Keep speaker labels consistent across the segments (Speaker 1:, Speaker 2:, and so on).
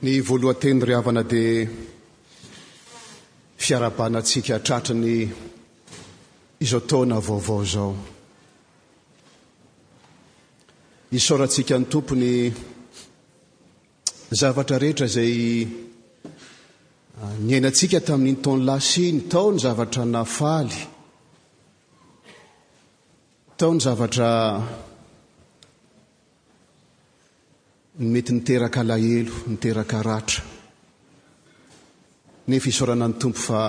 Speaker 1: Ny voalohan-teny ry havana dia fiarahabana antsika tratry ny izao taona vaovao izao. Isaorantsika ny Tompo ny zavatra rehetra izay niainantsika tamin'iny taona lasa iny, tao ny zavatra nafaly, tao ny zavatra ny mety niteraka alahelo, niteraka ratra, nefa isaorana ny Tompo fa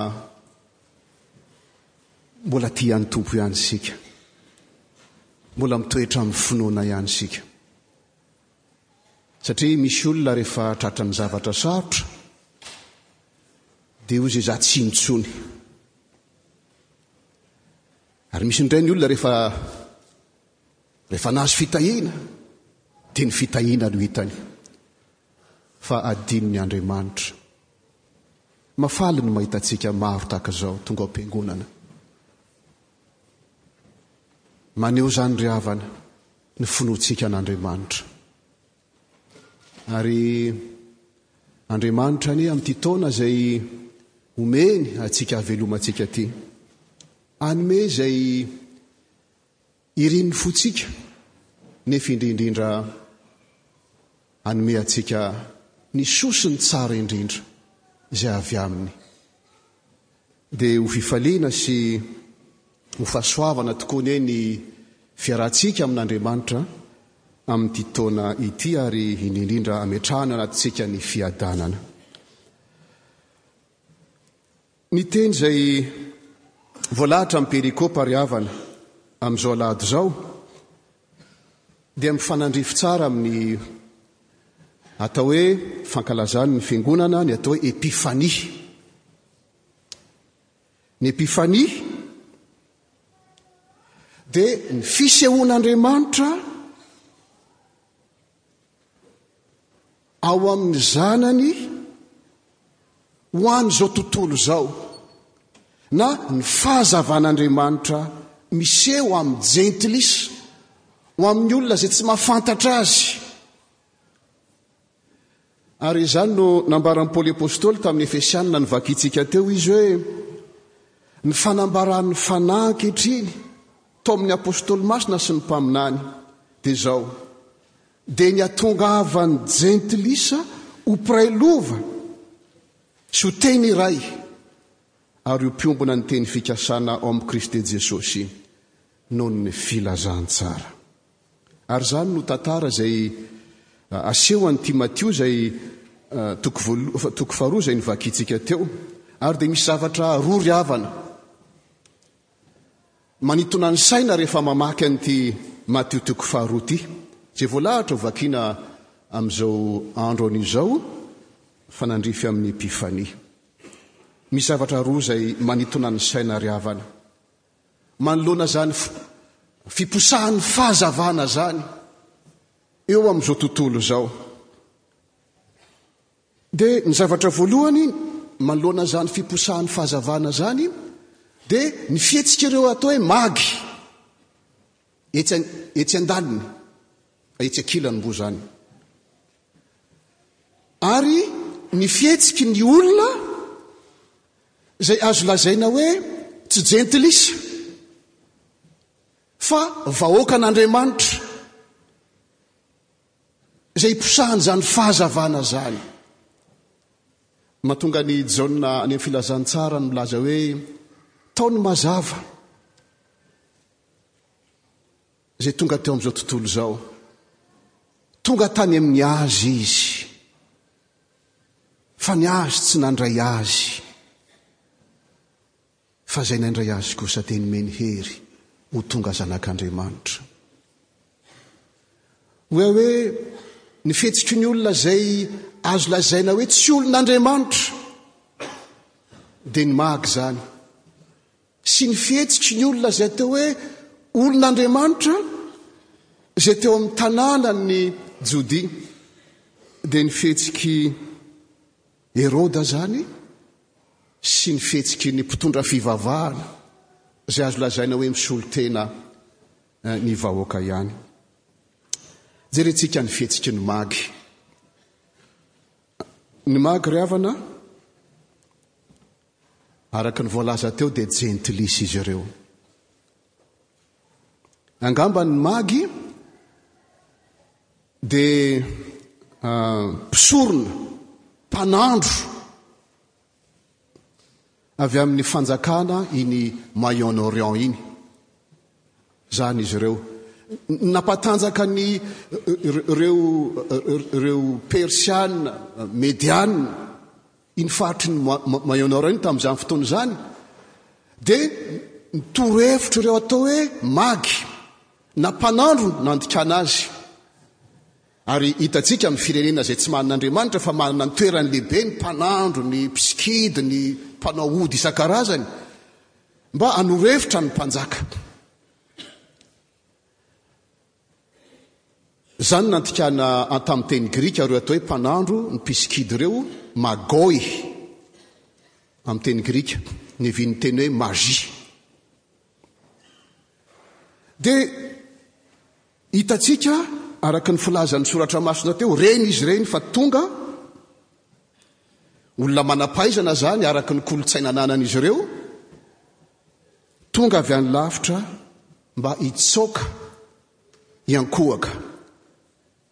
Speaker 1: mbola tia an'i Tompo ihany isika, mbola mitoetra amin'ny finoana ihany isika. Satria misy olona rehefa tratra ny zavatra sarotra, dia hozy iza tsy intsony. Ary misy indray ny olona rehefa Rehefa nahazo fitahiana, dia ny fitahiana no hitany fa adinon'i Andriamanitra. Mahafaly ny mahita antsika maro tahaka izao tonga ao am-piangonana. Maneho izany ry havana ny finoantsika an'Andriamanitra. Ary Andriamanitra anie amin'ity taona izay omeny antsika havelomantsika ity. Anome izay Irin'ny fontsika, nefa indrindra indrindra hanome antsika ny soa sy ny tsara indrindra izay avy Aminy. Dia ho fifaliana sy ho fahasoavana tokoa anie ny fiarahantsika amin'Andriamanitra amin'ity taona ity ary indrindra indrindra ametrahany ao anatintsika ny fiadanana. Ny teny izay voalahatra amin'ny perikopa ry havana amin'izao alahady izao dia mifanandrify tsara amin'ny atao hoe fankalazan'ny fiangonana ny atao hoe epifania. Ny epifania dia ny fisehoan'Andriamanitra ao amin'ny zanany ho an'izao tontolo izao na ny fahazavan'Andriamanitra miseho amin'ny jentilisa ho amin'ny olona izay tsy mahafantatra azy Ary izany no nambaran'i Paoly Apostoly tamin'ny Efesiana novakintsika teo, izy hoe, Ny fanambaran'ny fanahy ankehitriny tao amin'ny Apostoly masina sy ny mpaminany dia izao, dia ny hatongavan'ny jentilisa ho mpiray lova sy ho teny iray ary ho mpiombona ny teny fikasana ao amin'i Kristy Jesosy noho ny filazantsara. Ary izany no tantara izay aseho an'ity Matio izay toko faharoa izay novakintsika teo. Ary dia misy zavatra roa ry havana. Manintona ny saina rehefa mamaky an'ity Matio toko faharoa ity. Izay voalahatra ho vakina amin'izao andro an'izao fa nandrify amin'ny epifania. Misy zavatra roa izay manintona ny saina ry havana. Manoloana izany fiposahan'ny fahazavana izany eo amin'izao tontolo izao, dia ny zavatra voalohany manoloana izany fiposahan'ny fahazavana izany dia ny fihetsik'ireo atao hoe magy. Etsy an, etsy andaliny, etsy ankilany moa izany. Ary ny fihetsiky ny olona izay azo lazaina hoe tsy jentilisa fa vahoakan'Andriamanitra izay iposahan'izany fahazavana izany. Mahatonga ny Jaona any amin'ny filazantsara ny milaza hoe tao ny mazava. izay tonga teo amin'izao tontolo izao. Tonga tany amin'ny azy izy, fa ny azy tsy nandray azy, fa izay nandray azy kosa dia nomeny hery ho tonga zanak'Andriamanitra. Hoe hoe ny fihetsiky ny olona izay azo lazaina hoe tsy olon'Andriamanitra dia ny maga izany. Sy ny fihetsiky ny olona izay teo hoe olon'Andriamanitra izay teo amin'ny tanànan'ny Jodia. Dia ny fihetsik'i Heroda izany sy ny fihetsiky ny mpitondra fivavahana izay azo lazaina hoe misolo tena eh, ny vahoaka ihany. Jerentsika ny fihetsiky ny magy. Ny magy ry havana Araka ny voalaza teo dia Jentilisa izy ireo. Angamba ny Magy dia ah, mpisorona, mpanandro avy amin'ny fanjakana iny Mayon Orient iny. Zany izy ireo. Nampatanjaka ny ireo, ireo Persiana, Mediana, Iny faritry ny Mayo-Nord iny tamin'izany fotoana izany dia ny torohevitra ireo atao hoe magy na mpanandro nandikana azy. Ary hitantsika amin'ny firenena izay tsy manana Andriamanitra fa manana ny toerany lehibe ny mpanandro, ny mpisikidy, ny mpanao ody isan-karazany mba hanoro hevitra ny mpanjaka. Izany nandikana an tamin'ny teny grika ireo atao hoe mpanandro ny mpisikidy ireo, magoi amin'ny teny grika, niavian'ny teny hoe magie. Dia hitantsika araka ny filazan'ny soratra masina teo, reny izy ireny fa tonga olona manam-pahaizana izany araka ny kolontsaina ananan'izy ireo, Tonga avy any lavitra mba hitsaoka hiankohoka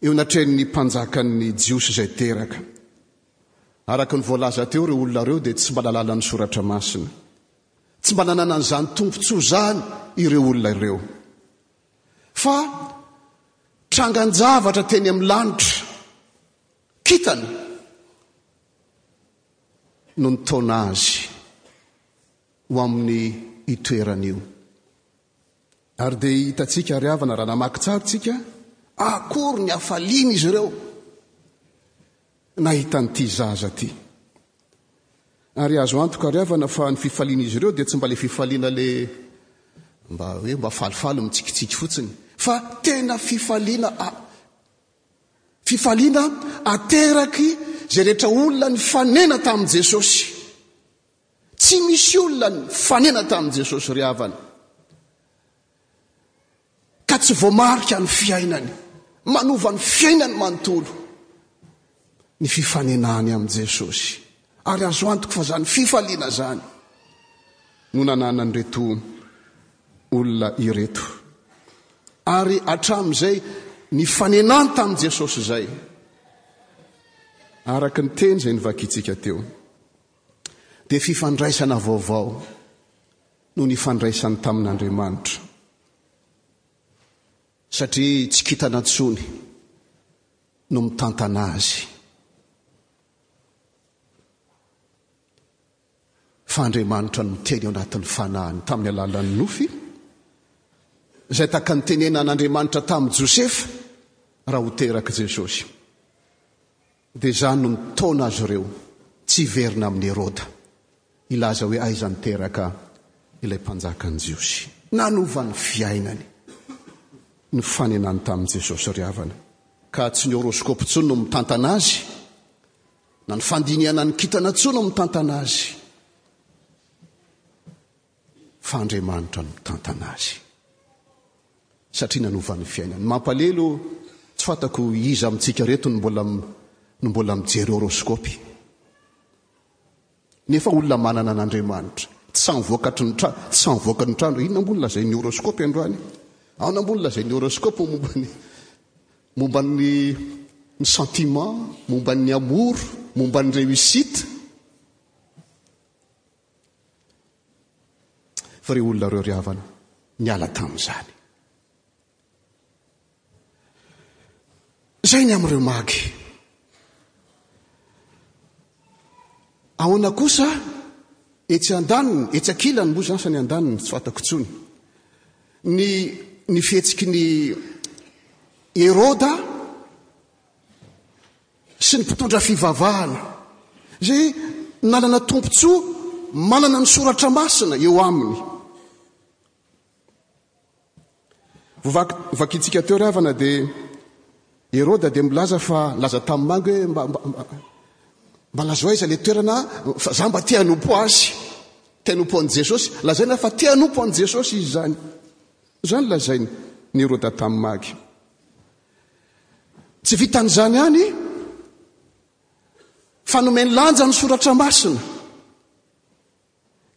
Speaker 1: eo anatrehan'ny mpanjakan'ny Jiosy izay teraka. Araka ny voalaza teo, ireo olona ireo dia tsy mba nahalala ny Soratra Masina. Tsy mba nanana an'izany tombontsoa izany ireo olona ireo. Fa trangan-javatra teny amin'ny lanitra kintana no nitaona azy. ho amin'ny io toerana io. Ary dia hitantsika ry havana raha namaky tsara tsika akory ny hafalian'izy ireo nahita an'ity zaza ity. Ary azo antoka ry havana fa ny fifalian'izy ireo dia tsy mba le fifaliana le mba hoe mba falifaly mitsikitsiky fotsiny fa tena fifaliana a fifaliana ateraky izay rehetra olona nifanena tamin'i Jesosy. Tsy misy olona nifanena tamin'i Jesosy ry havana ka tsy voamarika ny fiainany, manova ny fiainany manontolo ny fifanenany amin'i Jesosy. Ary azo antoka fa izany fifaliana izany no nananan'ireto olona ireto. Ary hatramin'izay nifanenany tamin'i Jesosy izay, araka ny teny izay novakintsika teo. dia fifandraisana vaovao no nifandraisany tamin'Andriamanitra. Satria tsy kitana tsony no mitantana azy. Fa Andriamanitra no teny ao anatin'ny fanahiny tamin'ny alalan'ny nofy, izay taka ny tenenan'Andriamanitra tamin'i Josefa raha ho terak'i Jesosy. Dia izany no nitaona azy ireo tsy hiverina amin'i Heroda hilaza hoe aiza niteraka ilay mpanjakan'ny Jiosy. Nanova ny fiainany ny fanenany tamin'i Jesosy ry havana, ka tsy ny horoscope intsony no mitantana azy, na ny fandinihana ny kintana intsony no mitantana azy. fa Andriamanitra no mitantana azy satria nanova ny fiainany. Mampalelo, tsy fantako iza amintsika reto no mbola no mbola mijery horoscope. Nefa olona manana an'Andriamanitra, tsy samy vokatry ny trano, tsy samy vokatry ny trano. Inona moa ny lazain'ny horoscope androany? Aona moa ny lazain'ny horoscope momba ny momba ny ny sentiment, momba ny amour, momba ny réussite? Fa ireo olona ireo ry havana, niala tamin'izany. Izay ny amin'ireo magy. Ahoana kosa etsy andaniny, etsy ankilany moa izany fa ny andaniny tsy fantako intsony. Ny ny fihetsiky ny Heroda sy ny mpitondra fivavahana izay nanana tombontsoa manana ny soratra masina eo aminy. Vovakintsika teo ry havana dia Heroda dia milaza fa laza tamin'ny mangy hoe mba, mba, mba, mba lazao aiza ilay toerana fa za mba te hanompo azy, te hanompo an'i Jesosy. Lazaina fa te hanompo an'i Jesosy izy izany. Izany lazainy ny Heroda tamin'ny magy. Tsy vitan'izany ihany fa nomeny lanja ny soratra masina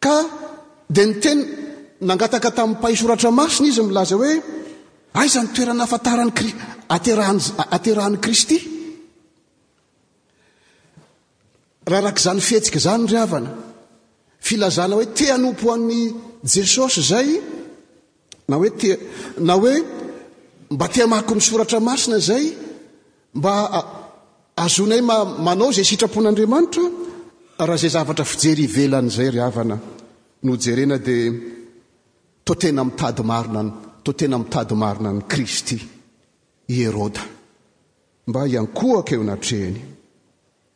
Speaker 1: ka dia niteny nangataka tamin'ny mpahay soratra masina izy milaza hoe aiza ny toerana afantaran'ny kri aterahan'ny aterahan'ny kristy Raha araka izany fihetsika izany ry havana, filazana hoe te hanompo an'i Jesosy izay, na hoe te, na hoe mba te hamaky ny soratra masina izay, mba azonay ma, manao izay sitrapon'Andriamanitra, raha izay zavatra fijery ivelan'izay ry havana no jerena dia toa tena mitady marina, toa tena mitady marina an'i Kristy i Heroda mba hiankohaka eo anatrehany.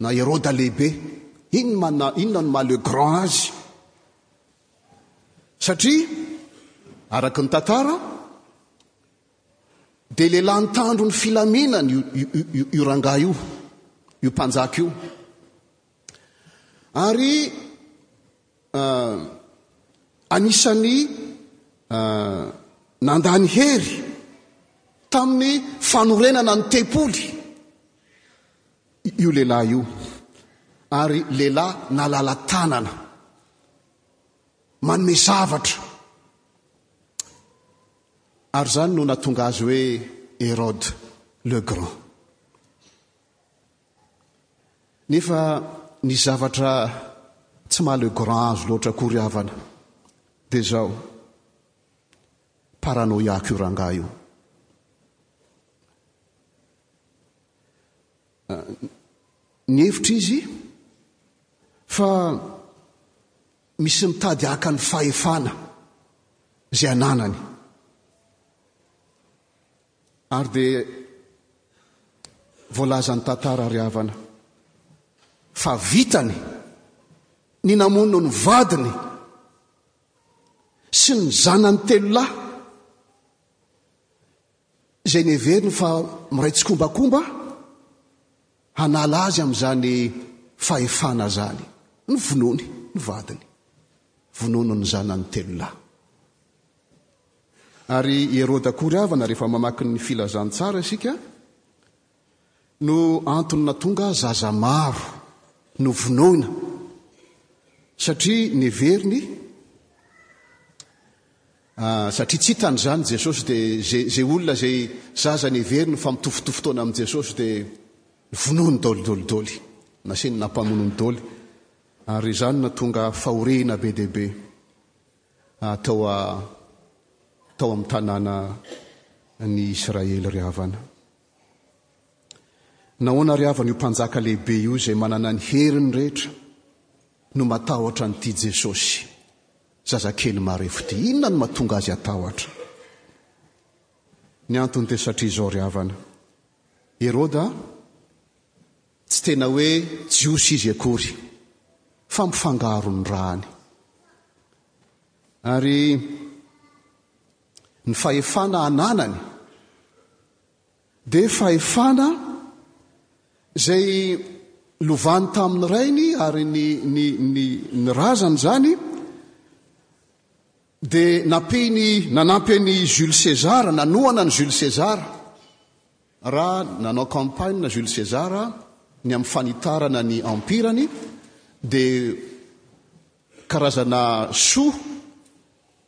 Speaker 1: Na Heroda lehibe. Inona inona no maha le grand azy? Satria araka ny tantara dia lehilahy nitandro ny filaminana io, io, io rangahy io, io mpanjaka io. Ary uh, anisan'ny uh, nandany hery tamin'ny fanorenana ny tempoly io lehilahy io ary lehilahy nalala tanana manome zavatra ary izany no natonga azy hoe Hérode le Grand nefa ny zavatra tsy maha le grand azy loatra akory havana dia izao paranoïa io rangahy io Nihevitra izy fa misy mitady haka ny fahefana izay ananany. Ary dia voalazan'ny tantara ry havana fa vitany ny namono ny vadiny sy ny zanany telo lahy izay neveriny fa miray tsikombakomba hanala azy amin'izany fahefana izany, novonoiny ny vadiny, vonoiny ny zanany telo lahy. Ary i Heroda akory havana, rehefa mamaky ny Filazantsara isika, no antony natonga zaza maro novonoina satria neveriny ah, satria tsy hitany izany Jesosy dia zay, zay olona izay zaza neveriny fa mitofontofo taona amin'i Jesosy dia vonoiny doly doly doly nasiny nampamonony doly ary izany natonga fahoriana be dia be ah, tao a, tao amin'ny tanàna ny Israely ry havana. Nahoana ary havany io Mpanjaka lehibe io izay manana ny heriny rehetra no matahotra an'ity Jesosy zazakely marefo ity? Inona no mahatonga azy hatahotra? Ny antony dia satria izao ry havana, Heroda tsy tena hoe Jiosy izy akory fa mifangaro ny ràny. Ary Ny fahefana ananany dia fahefana izay lovany tamin'ny rainy ary ny, ny, ny, ny razany izany dia nampiany, nanampy an'i Jules César, nanohana an'i Jules César, raha nanao campagne Jules César ny amin'ny fanitarana ny empirany, dia Karazana soa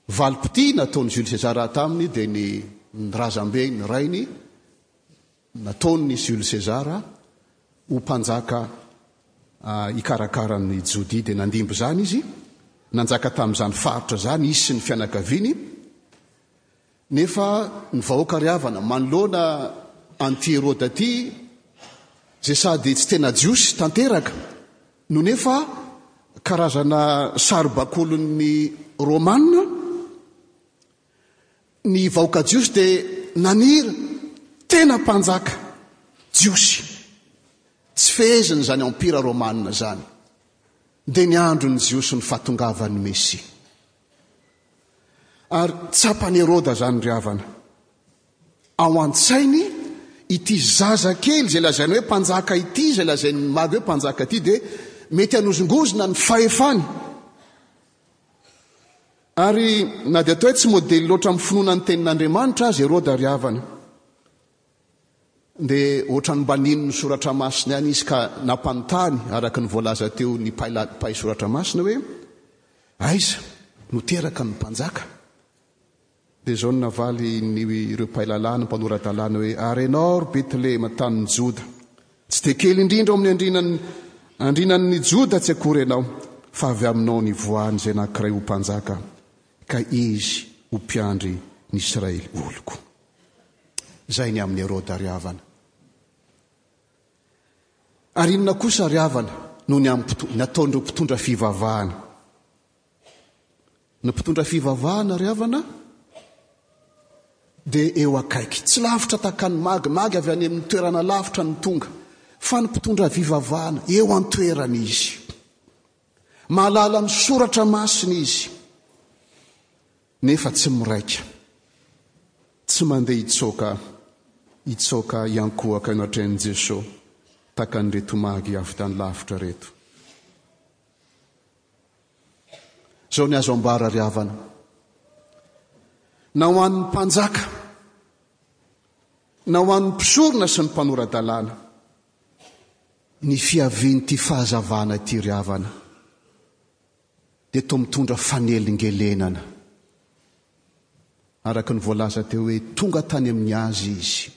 Speaker 1: valim-pitia nataon'i Jules César taminy dia ny ny razambe ny rainy nataon'i Jules César ho mpanjaka hikarakara an'i Jodia dia nandimby izany izy, nanjaka tamin'izany faritra izany izy sy ny fianakaviany. Nefa ny vahoaka ry havana, manoloana an'ity Heroda ity, izay sady tsy tena Jiosy tanteraka, no nefa karazana saribakolin'ny Romana, ny vahoaka Jiosy dia naniry tena mpanjaka Jiosy. Tsy feheziny izany Empira Romana izany. Dia ny andron'ny Jiosy ny fahatongavan'ny Mesia. Ary tsapan'i Heroda izany ry havana. Ao an-tsainy, ity zazakely izay lazainy hoe mpanjaka ity, izay lazain'ny Magy hoe mpanjaka ity, dia mety hanozongozona ny fahefany. Ary na dia atao hoe tsy modely loatra amin'ny finoana ny tenin'Andriamanitra aza Heroda ry havana, Dia ohatran'ny mba nino ny soratra masina ihany izy ka nampanontany araka ny voalaza teo ny mpay soratra masina hoe, Aiza no teraka ny mpanjaka? Dia izao no navaly ny ireo mpay lalàna, mpanora-dalàna hoe, Ary ianao ry Betlehema tanin'i Joda, tsy dia kely indrindra ao amin'ny andrinan'ny Joda tsy akory ianao, fa avy aminao nivoahan' izay nankiray ho mpanjaka, ka izy ho mpiandry ny Israely oloko. Izay ny amin'i Heroda ry havana. Ary inona kosa ry havana no ny amin'ny nataon'ireo mpitondra fivavahana? Ny mpitondra fivavahana ry havana dia eo akaiky, tsy lavitra takany magy, magy avy any amin'ny toerana lavitra ny tonga, fa ny mpitondra fivavahana eo an-toerana izy. Mahalala ny soratra masina izy. Nefa tsy miraika. Tsy mandeha hitsoaka hitsoaka hiankohoka eo anatrehan'i Jeso tahaka an'ireto magy avy tany lavitra reto. Zao ny azo ambara ry havana. Na ho an'ny mpanjaka, na ho an'ny mpisorona sy ny mpanora-dalàna, ny fiavian'ity fahazavana ity ry havana. dia toa mitondra fanelingelenana. Araka ny voalaza teo hoe tonga tany amin'ny azy izy,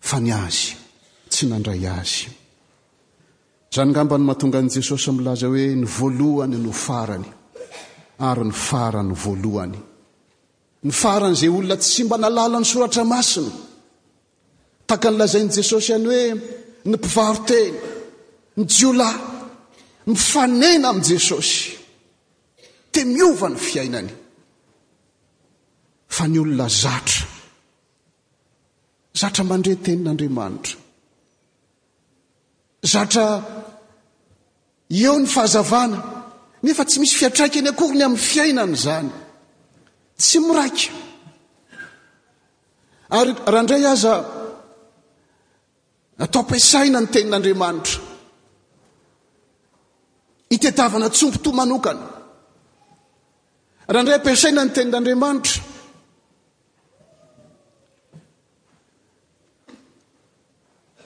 Speaker 1: fa ny azy tsy nandray azy. Izany angamba no mahatonga an'i Jesosy milaza hoe ny voalohany no farany, ary ny farany voalohany. Ny faran'izay olona tsy mba nahalala ny Soratra Masina. Tahaka ny lazain'i Jesosy ihany hoe ny mpivaro-tena, ny jiolahy, mifanena amin'i Jesosy, dia miova ny fiainany. Fa ny olona zatra, zatra mandre tenin'Andriamanitra, zatra eo ny fahazavana, nefa tsy misy fiatraikany akory ny amin'ny fiainany izany, tsy miraika. Ary raha indray aza natao am-piasaina ny tenin'Andriamanitra, itedavana tsompitoa manokana. Raha indray ampiasaina ny tenin'Andriamanitra,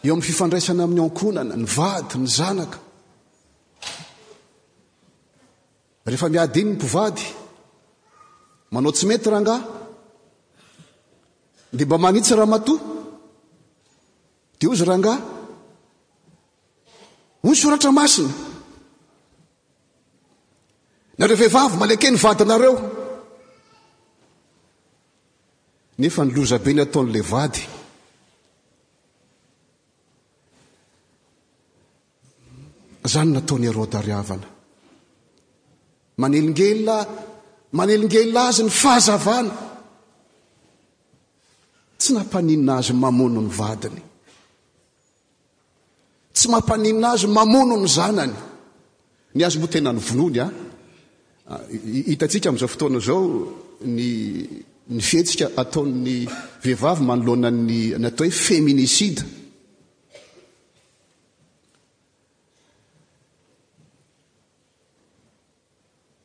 Speaker 1: eo amin'ny fifandraisana amin'ny ankonana, ny vady, ny zanaka. Rehefa miady iny ny mpivady, manao tsy mety rangahy, dia mba manitsy ramatoa, dia hozy rangahy, hoy ny soratra masina, nareo vehivavy maleke ny vadinareo, nefa ny loza be ny ataon'ilay vady. Zany nataon'i Heroda ry havana. Manelingelina, manelingelina azy ny fahazavana. Tsy nampaninona azy mamono ny vadiny. Tsy mampaninona azy mamono ny zanany. Ny azy moa tena ny vonoany a. Ah. Ah, hitantsika amin'izao fotoana izao ny ny fihetsika ataon'ny vehivavy manoloana ny ny atao hoe feminicide.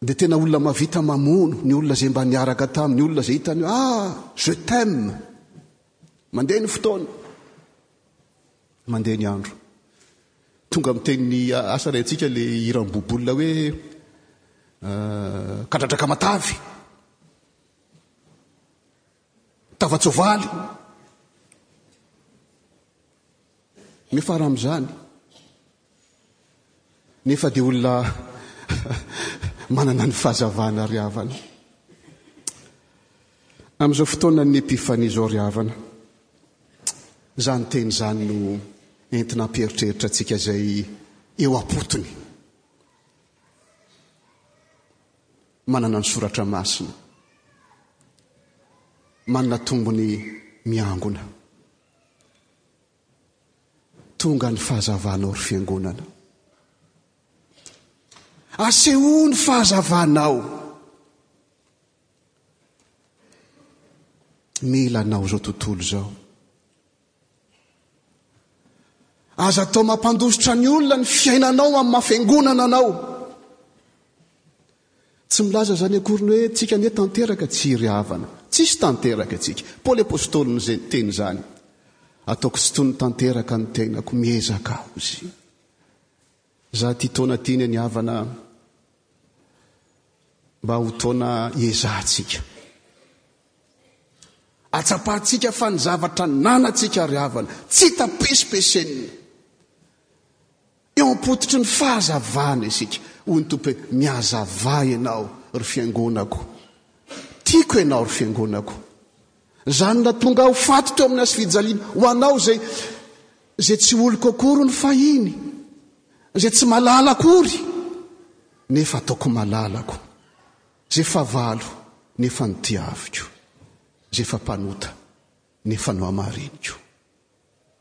Speaker 1: Dia tena olona mavita mamono ny olona izay mba niaraka tamin'ny olona izay hitany hoe ah je t'aime. Mandeha ny fotoana. Mandeha ny andro. Tonga amin'ny tenin'ny asa ilay antsika ilay hiran'ny bobolina hoe ah, kadradraka matavy. Tava-tsoavaly. Miafara amin'izany. Nefa dia olona manana ny fahazavana ry havana. Amin'izao fotoanan'ny epifania izao ry havana, izany teny izany no entina ampieritreritra antsika izay eo am-potony. Manana ny soratra masina. Manana tombony miangona. Tonga ny fahazavanao ry fiangonana. Asehoa ny fahazavanao. Mila anao izao tontolo izao. Aza atao mampandositra ny olona ny fiainanao amin'ny mafengonana anao. Tsy milaza izany akory ny hoe tsika anie tanteraka tsy iry havana. Tsisy tanteraka tsika. Paoly apôstôly no izay niteny izany. Ataoko tsy toy ny tanteraka ny tenako, miezaka aho zy. Za ty taona ty neny havana a! Mba ho taona iezahantsika. Atsapahantsika fa ny zavatra nanantsika ry havana, tsy hita pesimpesenina. Eo am-pototry ny fahazavana isika. Hoy ny Tompo hoe, Mihazava ianao ry fiangonako. Tiako ianao ry fiangonako. Izany natonga aho faty teo amin'ny hazofijaliana. Ho anao izay izay tsy oloko akory ny fahiny, izay tsy malala akory nefa ataoko malalako, izay fahavalo nefa notiaviko, izay efa mpanota nefa nohamariniko.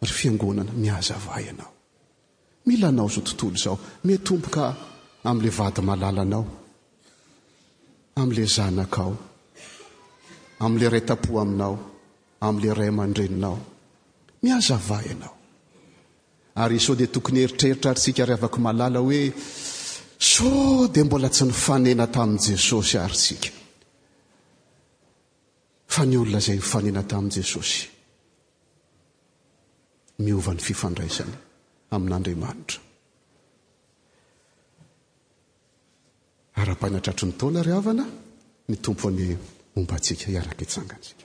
Speaker 1: Ry fiangonana, mihazavà ianao. Mila anao izao tontolo izao. Miatomboka amin'ilay vady malalanao, amin'ilay zanakao, amin'ilay ray tam-po aminao, amin'ilay ray aman-dreninao. Mihazavà ianao. Ary sao dia tokony hieritreritra ary tsy hikariavako malala hoe, sao dia mbola tsy nifanena tamin'i Jesosy ary tsika. Fa ny olona izay nifanena tamin'i Jesosy, miova ny fifandraisany amin'Andriamanitra. Arahabaina tratry ny taona ry havana, ny Tompo anie homba antsika hiaraka hitsangantsika.